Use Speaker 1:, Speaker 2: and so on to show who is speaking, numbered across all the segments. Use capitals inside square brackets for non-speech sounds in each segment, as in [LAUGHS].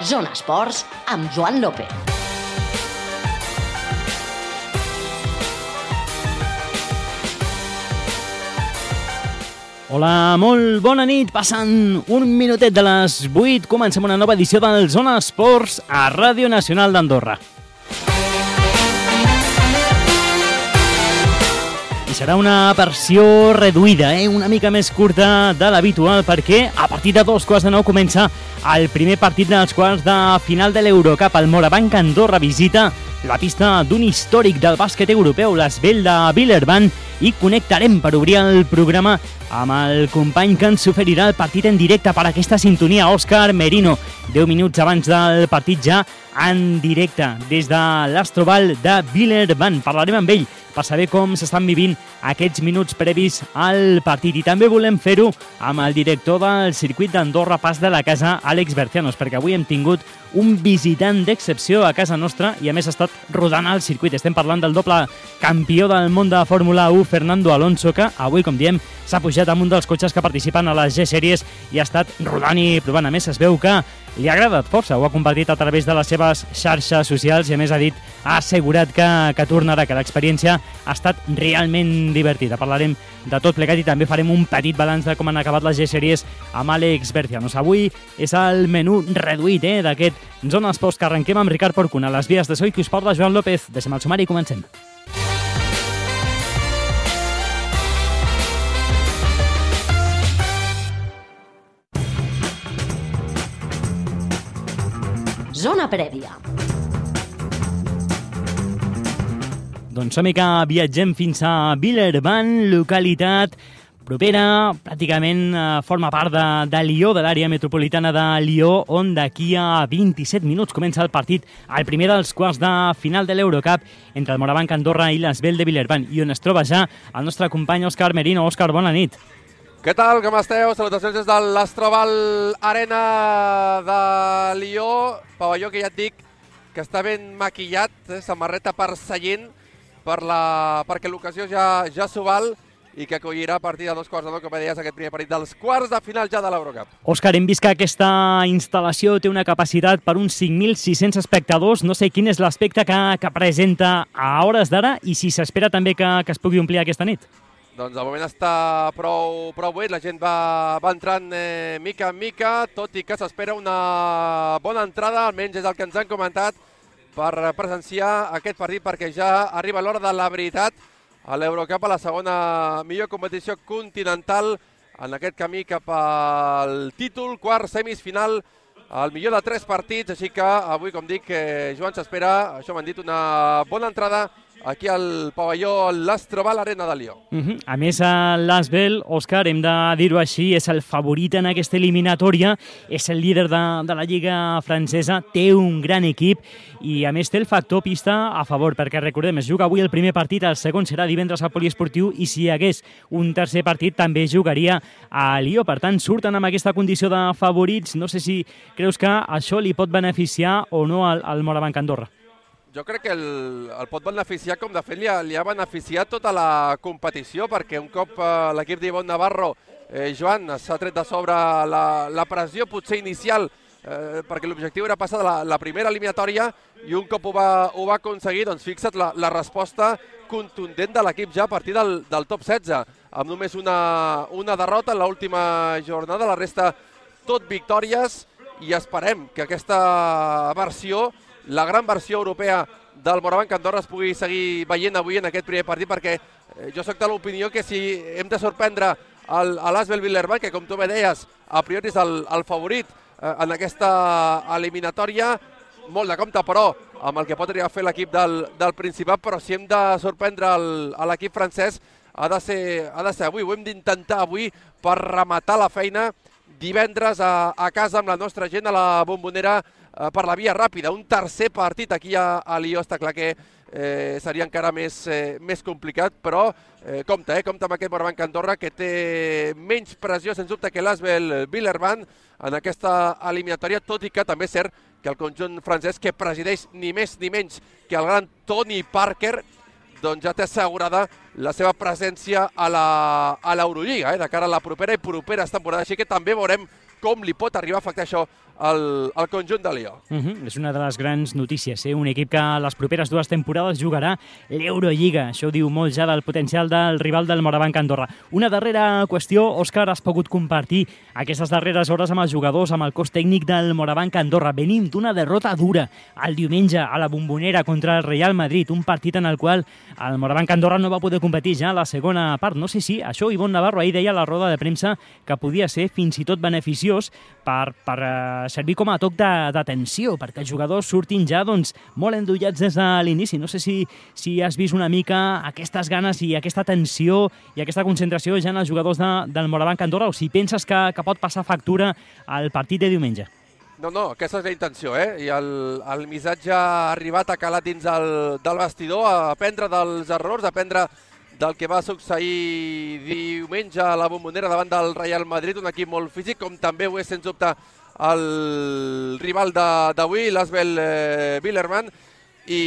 Speaker 1: Zona Esports amb Joan López.
Speaker 2: Hola, molt bona nit. Passant un minutet de les 8, comencem una nova edició del Zona Esports a Ràdio Nacional d'Andorra. I serà una versió reduïda, eh? una mica més curta de l'habitual, perquè a partir de dos quarts de nou comença el primer partit dels quarts de final de l'Eurocup. El Morabanc Andorra visita la pista d'un històric del bàsquet europeu, l'Esbel de Villerban, i connectarem per obrir el programa amb el company que ens oferirà el partit en directe per aquesta sintonia, Òscar Merino. 10 minuts abans del partit ja en directe des de l'Astroval de Villerban. Parlarem amb ell per saber com s'estan vivint aquests minuts previs al partit. I també volem fer-ho amb el director del circuit d'Andorra Pas de la Casa, Àlex Bercianos, perquè avui hem tingut un visitant d'excepció a casa nostra i a més ha estat rodant al circuit. Estem parlant del doble campió del món de Fórmula 1, Fernando Alonso, que avui, com diem, s'ha pujat amb un dels cotxes que participen a les G-Sèries i ha estat rodant i provant. A més, es veu que li ha agradat força, ho ha compartit a través de les seves xarxes socials i a més ha dit, ha assegurat que, que tornarà, que l'experiència ha estat realment divertida. Parlarem de tot plegat i també farem un petit balanç de com han acabat les G-Sèries amb Àlex Bercianos. Avui és el menú reduït eh, d'aquest Zona Esports que arrenquem amb Ricard Porcuna. A les vies de Soy, que us parla Joan López. Deixem el sumari i comencem.
Speaker 1: Zona prèvia.
Speaker 2: Doncs som que viatgem fins a Villerban, localitat propera, pràcticament eh, forma part de, de Lió, de l'àrea metropolitana de Lió, on d'aquí a 27 minuts comença el partit, el primer dels quarts de final de l'Eurocup entre el Morabanc Andorra i l'Esbel de Villerban, i on es troba ja el nostre company Òscar Merino. Òscar, bona nit.
Speaker 3: Què tal, com esteu? Salutacions des de l'Astroval Arena de Lió, pavelló que ja et dic que està ben maquillat, eh? samarreta per seient, per la, perquè l'ocasió ja, ja s'ho val i que acollirà a partir de dos quarts de nou, com deies, aquest primer partit dels quarts de final ja de l'Eurocup.
Speaker 2: Òscar, hem vist que aquesta instal·lació té una capacitat per uns 5.600 espectadors. No sé quin és l'aspecte que, que presenta a hores d'ara i si s'espera també que, que es pugui omplir aquesta nit.
Speaker 3: Doncs de moment està prou, prou buit, la gent va, va entrant eh, mica en mica, tot i que s'espera una bona entrada, almenys és el que ens han comentat, per presenciar aquest partit, perquè ja arriba l'hora de la veritat. A l'Eurocup, a la segona millor competició continental, en aquest camí cap al títol, quart semisfinal, el millor de tres partits, així que avui, com dic, eh, Joan s'espera, això m'han dit, una bona entrada aquí al pavelló l'Astroval Arena de Lió.
Speaker 2: Uh -huh. A més, l'Asbel, Òscar, hem de dir-ho així, és el favorit en aquesta eliminatòria, és el líder de, de la Lliga francesa, té un gran equip i, a més, té el factor pista a favor, perquè recordem, es juga avui el primer partit, el segon serà divendres al poliesportiu i si hi hagués un tercer partit també jugaria a Lió. Per tant, surten amb aquesta condició de favorits. No sé si creus que això li pot beneficiar o no al, al Morabanc Andorra
Speaker 3: jo crec que el, el pot beneficiar, com de fet li ha, li ha beneficiat tota la competició, perquè un cop eh, l'equip d'Ivon Navarro, eh, Joan, s'ha tret de sobre la, la pressió potser inicial, eh, perquè l'objectiu era passar de la, la primera eliminatòria i un cop ho va, ho va aconseguir, doncs fixa't la, la resposta contundent de l'equip ja a partir del, del top 16, amb només una, una derrota en l'última jornada, la resta tot victòries i esperem que aquesta versió la gran versió europea del Morabanc Andorra es pugui seguir veient avui en aquest primer partit perquè eh, jo sóc de l'opinió que si hem de sorprendre l'Asbel Villerban, que com tu bé deies, a priori és el, el favorit eh, en aquesta eliminatòria, molt de compte, però, amb el que pot arribar a fer l'equip del, del Principat, però si hem de sorprendre l'equip francès, ha de, ser, ha de ser avui, ho hem d'intentar avui per rematar la feina divendres a, a casa amb la nostra gent a la bombonera per la via ràpida. Un tercer partit aquí a, a Lió està clar que eh, seria encara més, eh, més complicat, però eh, compte, eh, compte amb aquest Morabanc Andorra que té menys pressió, sens dubte, que l'Asbel Villerban en aquesta eliminatòria, tot i que també és cert que el conjunt francès que presideix ni més ni menys que el gran Tony Parker doncs ja té assegurada la seva presència a l'Eurolliga, eh, de cara a la propera i properes temporades. Així que també veurem com li pot arribar a afectar això el, el conjunt de Lió.
Speaker 2: Uh -huh. És una de les grans notícies, eh? un equip que les properes dues temporades jugarà l'Eurolliga. Això diu molt ja del potencial del rival del Morabanc Andorra. Una darrera qüestió, Òscar, has pogut compartir aquestes darreres hores amb els jugadors, amb el cos tècnic del Morabanc Andorra. Venim d'una derrota dura el diumenge a la Bombonera contra el Real Madrid, un partit en el qual el Morabanc Andorra no va poder competir ja a la segona part. No sé si això Ivonne Navarro ahir deia a la roda de premsa que podia ser fins i tot beneficiós per, per uh, servir com a toc d'atenció, perquè els jugadors surtin ja doncs, molt endollats des de l'inici. No sé si, si has vist una mica aquestes ganes i aquesta tensió i aquesta concentració ja en els jugadors de, del Morabanc Andorra o si penses que, que pot passar factura al partit de diumenge.
Speaker 3: No, no, aquesta és la intenció, eh? I el, el missatge ha arribat, a calat dins el, del vestidor, a aprendre dels errors, a aprendre del que va succeir diumenge a la bombonera davant del Real Madrid, un equip molt físic, com també ho és, sens dubte, el rival d'avui, l'Asbel eh, Willerman, i,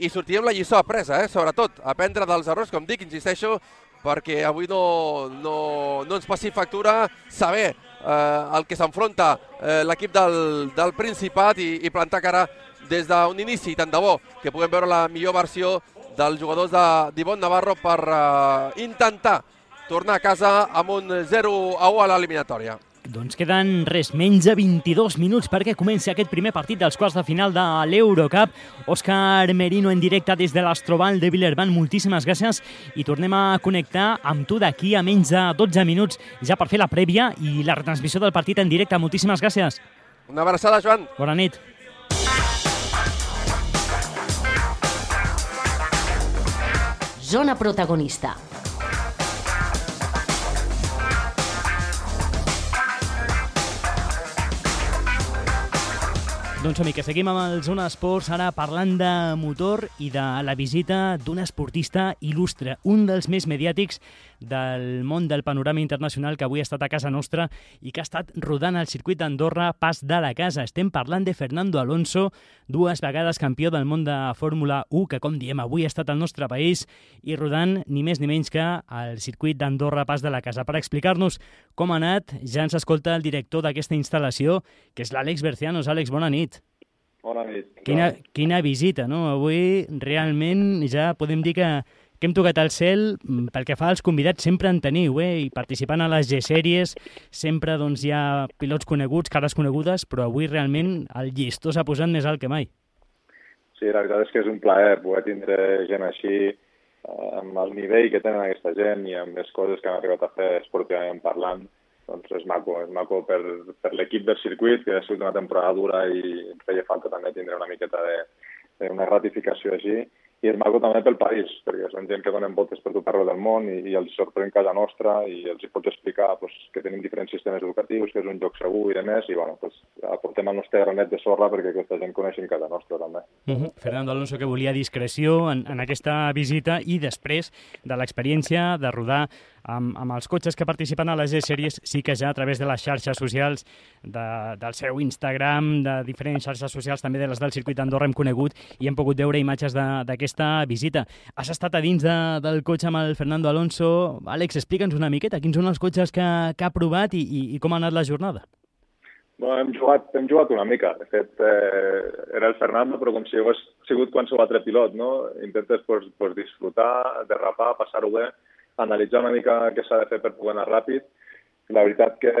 Speaker 3: i sortir amb la lliçó apresa, eh? sobretot, aprendre dels errors, com dic, insisteixo, perquè avui no, no, no ens passi factura saber eh, el que s'enfronta eh, l'equip del, del Principat i, i plantar cara des d'un inici, tant de bo que puguem veure la millor versió dels jugadors d'Ivon Navarro per uh, intentar tornar a casa amb un 0 a 1 a l'eliminatòria.
Speaker 2: Doncs queden res menys de 22 minuts perquè comenci aquest primer partit dels quarts de final de l'Eurocup. Òscar Merino en directe des de l'Astroval de Villerban, moltíssimes gràcies i tornem a connectar amb tu d'aquí a menys de 12 minuts ja per fer la prèvia i la retransmissió del partit en directe. Moltíssimes gràcies.
Speaker 3: Una abraçada, Joan.
Speaker 2: Bona nit.
Speaker 1: Zona protagonista.
Speaker 2: Doncs som que seguim amb el Zona Esports, ara parlant de motor i de la visita d'un esportista il·lustre, un dels més mediàtics del món del panorama internacional que avui ha estat a casa nostra i que ha estat rodant el circuit d'Andorra pas de la casa. Estem parlant de Fernando Alonso, dues vegades campió del món de Fórmula 1, que com diem avui ha estat al nostre país i rodant ni més ni menys que el circuit d'Andorra pas de la casa. Per explicar-nos com ha anat, ja ens escolta el director d'aquesta instal·lació, que és l'Àlex Bercianos. Àlex, bona nit.
Speaker 4: Bona nit.
Speaker 2: Quina, quina visita, no? Avui realment ja podem dir que, que hem tocat el cel mm, pel que fa als convidats sempre en teniu, eh? I participant a les G-sèries sempre doncs, hi ha pilots coneguts, cares conegudes, però avui realment el llistó s'ha posat més alt que mai.
Speaker 4: Sí, la veritat és que és un plaer poder tindre gent així eh, amb el nivell que tenen aquesta gent i amb les coses que han arribat a fer esportivament parlant doncs és maco, és maco per, per l'equip del circuit, que ha sigut una temporada dura i feia falta també tindre una miqueta de, de una gratificació així, i és maco també pel país, perquè són gent que donen voltes per tot arreu del món i, i els sorprèn casa nostra i els hi pots explicar pues, que tenim diferents sistemes educatius, que és un lloc segur i de més, i bueno, pues, aportem el nostre granet de sorra perquè aquesta gent coneixin casa nostra també.
Speaker 2: Uh -huh. Fernando Alonso que volia discreció en, en aquesta visita i després de l'experiència de rodar amb, amb els cotxes que participen a les G-Series sí que ja a través de les xarxes socials, de, del seu Instagram, de diferents xarxes socials, també de les del circuit d'Andorra hem conegut i hem pogut veure imatges d'aquesta visita. Has estat a dins de, del cotxe amb el Fernando Alonso. Àlex, explica'ns una miqueta quins són els cotxes que, que ha provat i, i, i com ha anat la jornada.
Speaker 4: Bueno, hem jugat, hem jugat una mica. De fet, eh, era el Fernando, però com si hagués sigut qualsevol altre pilot, no? Intentes pues, pues, disfrutar, derrapar, passar-ho bé, analitzar una mica què s'ha de fer per poder anar ràpid. La veritat que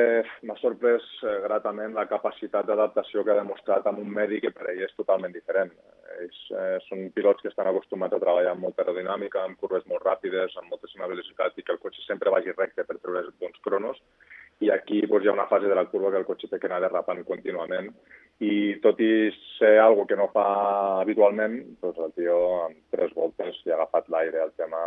Speaker 4: m'ha sorprès eh, gratament la capacitat d'adaptació que ha demostrat amb un medi que per ell és totalment diferent. Ells eh, són pilots que estan acostumats a treballar amb molta aerodinàmica, amb curves molt ràpides, amb moltíssima velocitat i que el cotxe sempre vagi recte per treure bons cronos. I aquí doncs, hi ha una fase de la curva que el cotxe té que anar derrapant contínuament i tot i ser algo que no fa habitualment, doncs el tio en tres voltes li ha agafat l'aire al tema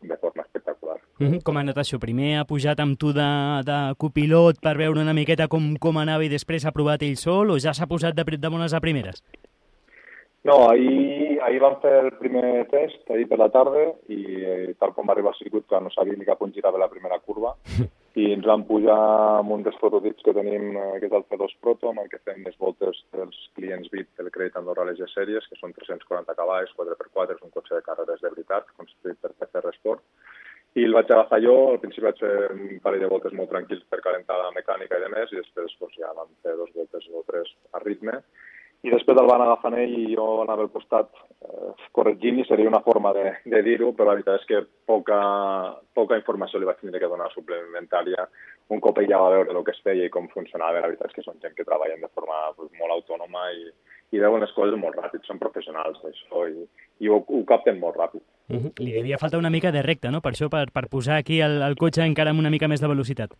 Speaker 4: de forma espectacular.
Speaker 2: Mm -hmm. Com ha anat això? Primer ha pujat amb tu de, de copilot per veure una miqueta com, com anava i després ha provat ell sol o ja s'ha posat de, de bones a primeres?
Speaker 4: No, ahir, ahir vam fer el primer test, ahir per la tarda, i eh, tal com va arribar al circuit, que no sabia ni cap on girava la primera curva, [LAUGHS] i ens vam pujar amb un dels prototips que tenim, que és el C2 Proto, amb el que fem les voltes dels clients VIP del Crèdit Andorra les G-Sèries, que són 340 cavalls, 4x4, és un cotxe de carreres de veritat, construït per PCR Sport, i el vaig agafar jo, al principi vaig fer un parell de voltes molt tranquils per calentar la mecànica i de més, i després pues, ja vam fer dos voltes o tres a ritme, i després el van agafar ell i jo anava al costat eh, corregint i seria una forma de, de dir-ho, però la veritat és que poca, poca informació li vaig tenir que donar suplementària un cop ella va veure el que es feia i com funcionava. La veritat és que són gent que treballen de forma pues, molt autònoma i, i veuen les coses molt ràpid, són professionals d'això i, i ho, ho capten molt ràpid.
Speaker 2: Uh -huh. Li devia faltar una mica de recte, no?, per això, per, per posar aquí el, el cotxe encara amb una mica més de velocitat.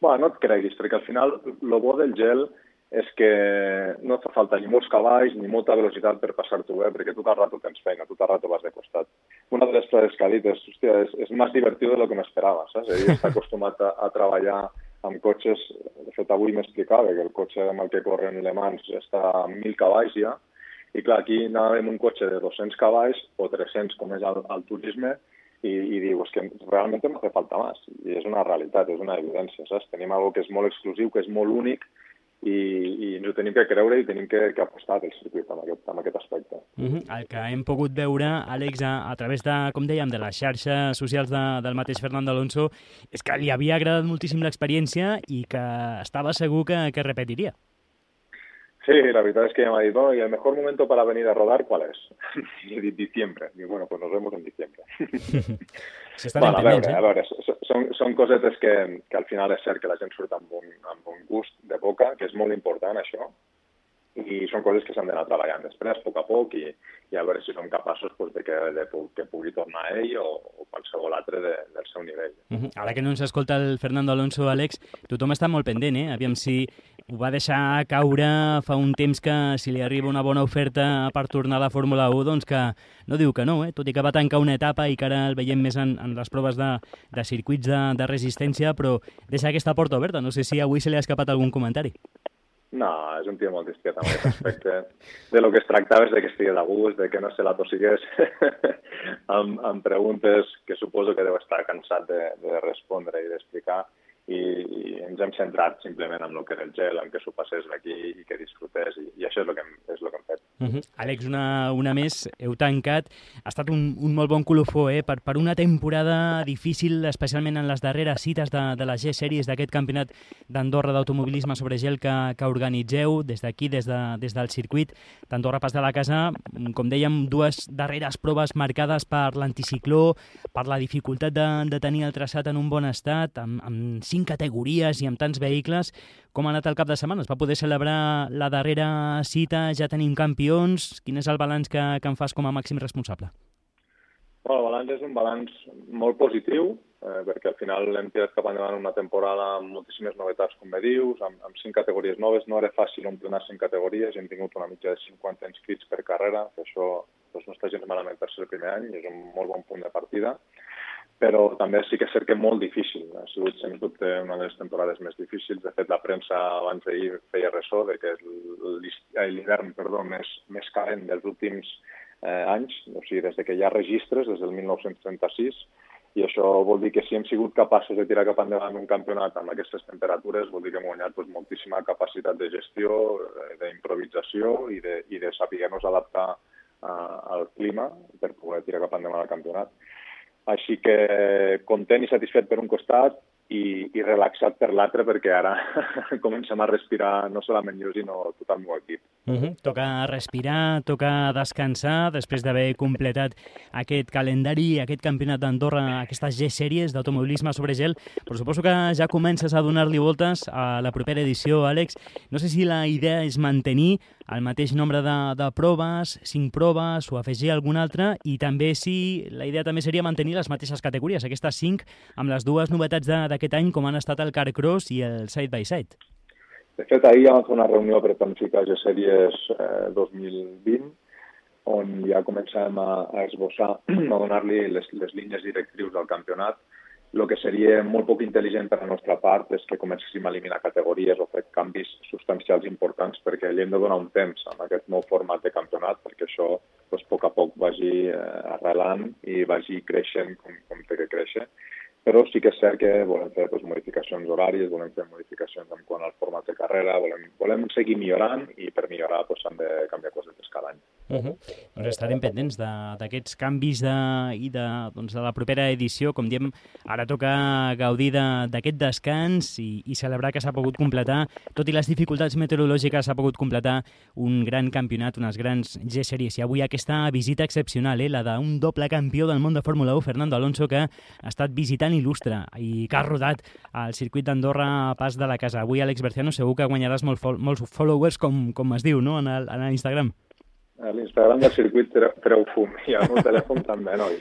Speaker 4: Bueno, no et creguis, perquè al final el bo del gel és que no fa falta ni molts cavalls ni molta velocitat per passar-t'ho bé, perquè tu cada rato tens feina, tu cada rato vas de costat. Una de les frases que ha dit és, hòstia, és, és més divertit de lo que m'esperava, saps? Ell està acostumat a, a treballar amb cotxes, de fet avui m'explicava que el cotxe amb el que corren Le Mans està a 1.000 cavalls ja, i clar, aquí anàvem amb un cotxe de 200 cavalls o 300 com és el, el turisme i, i diu, és que realment no fa falta més. I és una realitat, és una evidència, saps? Tenim algo que és molt exclusiu, que és molt únic i, i ens ho tenim que creure i tenim que, que apostar pel circuit en aquest, en aquest aspecte.
Speaker 2: Uh -huh. El que hem pogut veure, Àlex, a, a través de, com dèiem, de les xarxes socials de, del mateix Fernando Alonso, és que li havia agradat moltíssim l'experiència i que estava segur que, que repetiria.
Speaker 4: Sí, la veritat és que m'ha dit, oh, ¿y el mejor momento para venir a rodar cuál es? [LAUGHS] Diciembre. Dic, bueno, pues nos vemos en diciembre. [LAUGHS]
Speaker 2: S'estan bueno,
Speaker 4: a veure, eh? a veure, són, són cosetes que, que al final és cert que la gent surt amb un, amb un gust de boca, que és molt important això, i són coses que s'han d'anar treballant després, a poc a poc, i, i a veure si som capaços pues, de, que, de que pugui tornar ell o, o qualsevol altre de, del seu nivell.
Speaker 2: Uh -huh. Ara que no ens escolta el Fernando Alonso, Àlex, tothom està molt pendent, eh? Aviam si ho va deixar caure fa un temps que si li arriba una bona oferta per tornar a la Fórmula 1, doncs que no diu que no, eh? tot i que va tancar una etapa i que ara el veiem més en, en les proves de, de circuits de, de resistència, però deixa aquesta porta oberta. No sé si avui se li ha escapat algun comentari.
Speaker 4: No, és un tio molt discret en aquest aspecte. De lo que es tractava és de que estigui de gust, de que no se la tossigués amb, [LAUGHS] amb preguntes que suposo que deu estar cansat de, de respondre i d'explicar i, i ens hem centrat simplement en el que era el gel, en que s'ho passés aquí i que disfrutés, i, i això és el que hem, és el que hem fet.
Speaker 2: Uh -huh. Àlex, una, una més, heu tancat. Ha estat un, un molt bon colofó eh? per, per una temporada difícil, especialment en les darreres cites de, de les G-Series d'aquest campionat d'Andorra d'automobilisme sobre gel que, que organitzeu des d'aquí, des, de, des del circuit d'Andorra Pas de la Casa. Com dèiem, dues darreres proves marcades per l'anticicló, per la dificultat de, de tenir el traçat en un bon estat, amb, amb cinc categories i amb tants vehicles. Com ha anat el cap de setmana? Es va poder celebrar la darrera cita, ja tenim campions. Quin és el balanç que, que en fas com a màxim responsable?
Speaker 4: Bueno, el balanç és un balanç molt positiu, eh, perquè al final hem tirat cap endavant una temporada amb moltíssimes novetats, com bé dius, amb, amb cinc categories noves. No era fàcil omplir cinc categories, hem tingut una mitja de 50 inscrits per carrera, que això doncs, no està gens malament per ser el primer any, és un molt bon punt de partida però també sí que és cert que molt difícil. Ha sigut, sens dubte, una de les temporades més difícils. De fet, la premsa abans d'ahir feia ressò de que és l'hivern perdó, més, més calent dels últims eh, anys, o sigui, des de que hi ha registres, des del 1936, i això vol dir que si hem sigut capaços de tirar cap endavant un campionat amb aquestes temperatures, vol dir que hem guanyat doncs, moltíssima capacitat de gestió, eh, d'improvisació i de, i de saber-nos adaptar uh, al clima per poder tirar cap endavant el campionat. Així que content i satisfet per un costat i, i relaxat per l'altre perquè ara [LAUGHS] comencem a respirar no solament jo, sinó tot el meu equip.
Speaker 2: Uh -huh. Toca respirar, toca descansar després d'haver completat aquest calendari, aquest campionat d'Andorra, aquestes G-sèries d'automobilisme sobre gel, però suposo que ja comences a donar-li voltes a la propera edició, Àlex. No sé si la idea és mantenir el mateix nombre de, de proves, cinc proves o afegir alguna altra i també si la idea també seria mantenir les mateixes categories, aquestes cinc, amb les dues novetats d'aquest any com han estat el Carcross i el Side by Side.
Speaker 4: De fet, ahir vam fer una reunió per planificar les sèries eh, 2020 on ja començàvem a, a esbossar, [CLEARS THROAT] a donar-li les, les línies directrius del campionat el que seria molt poc intel·ligent per la nostra part és que comencéssim a eliminar categories o fer canvis substancials importants perquè li hem de donar un temps en aquest nou format de campionat perquè això doncs, a poc a poc vagi eh, arrelant i vagi creixent com, com té que créixer. Però sí que és cert que volem fer doncs, modificacions horàries, volem fer modificacions en quant al format de carrera, volem, volem seguir millorant i per millorar doncs, hem de canviar coses cada any.
Speaker 2: Uh -huh. Doncs estarem pendents d'aquests canvis de, i de, doncs, de la propera edició. Com diem, ara toca gaudir d'aquest de, descans i, i celebrar que s'ha pogut completar, tot i les dificultats meteorològiques, s'ha pogut completar un gran campionat, unes grans G-Series. I avui aquesta visita excepcional, eh, la d'un doble campió del món de Fórmula 1, Fernando Alonso, que ha estat visitant il·lustre i que ha rodat al circuit d'Andorra a pas de la casa. Avui, Àlex Berciano, segur que guanyaràs molt, molts followers, com, com es diu, no?, en, el, en Instagram.
Speaker 4: A l'Instagram del circuit treu fum i al meu telèfon també, noi.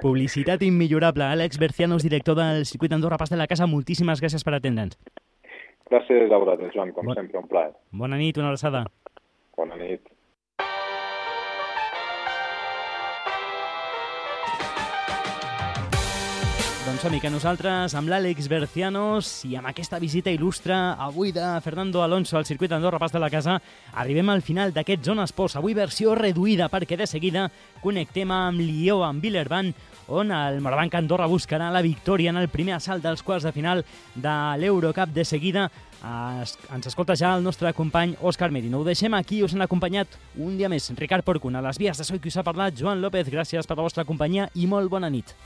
Speaker 2: Publicitat immillorable. Àlex Bercianos, director del circuit Andorra Pas de la Casa, moltíssimes gràcies per atendre'ns.
Speaker 4: Gràcies a vosaltres, Joan, com bon... sempre, un plaer.
Speaker 2: Bona nit, una abraçada.
Speaker 4: Bona nit.
Speaker 2: Doncs som que nosaltres, amb l'Àlex Bercianos i amb aquesta visita il·lustre avui de Fernando Alonso al circuit d'Andorra Pas de la Casa, arribem al final d'aquest Zona Esports. Avui versió reduïda perquè de seguida connectem amb Lió, amb Villerban, on el Morabanc Andorra buscarà la victòria en el primer assalt dels quarts de final de l'Eurocup. De seguida es, ens escolta ja el nostre company Òscar Merino. Ho deixem aquí, us han acompanyat un dia més Ricard Porcuna. A les vies de Soy qui us ha parlat, Joan López. Gràcies per la vostra companyia i molt bona nit.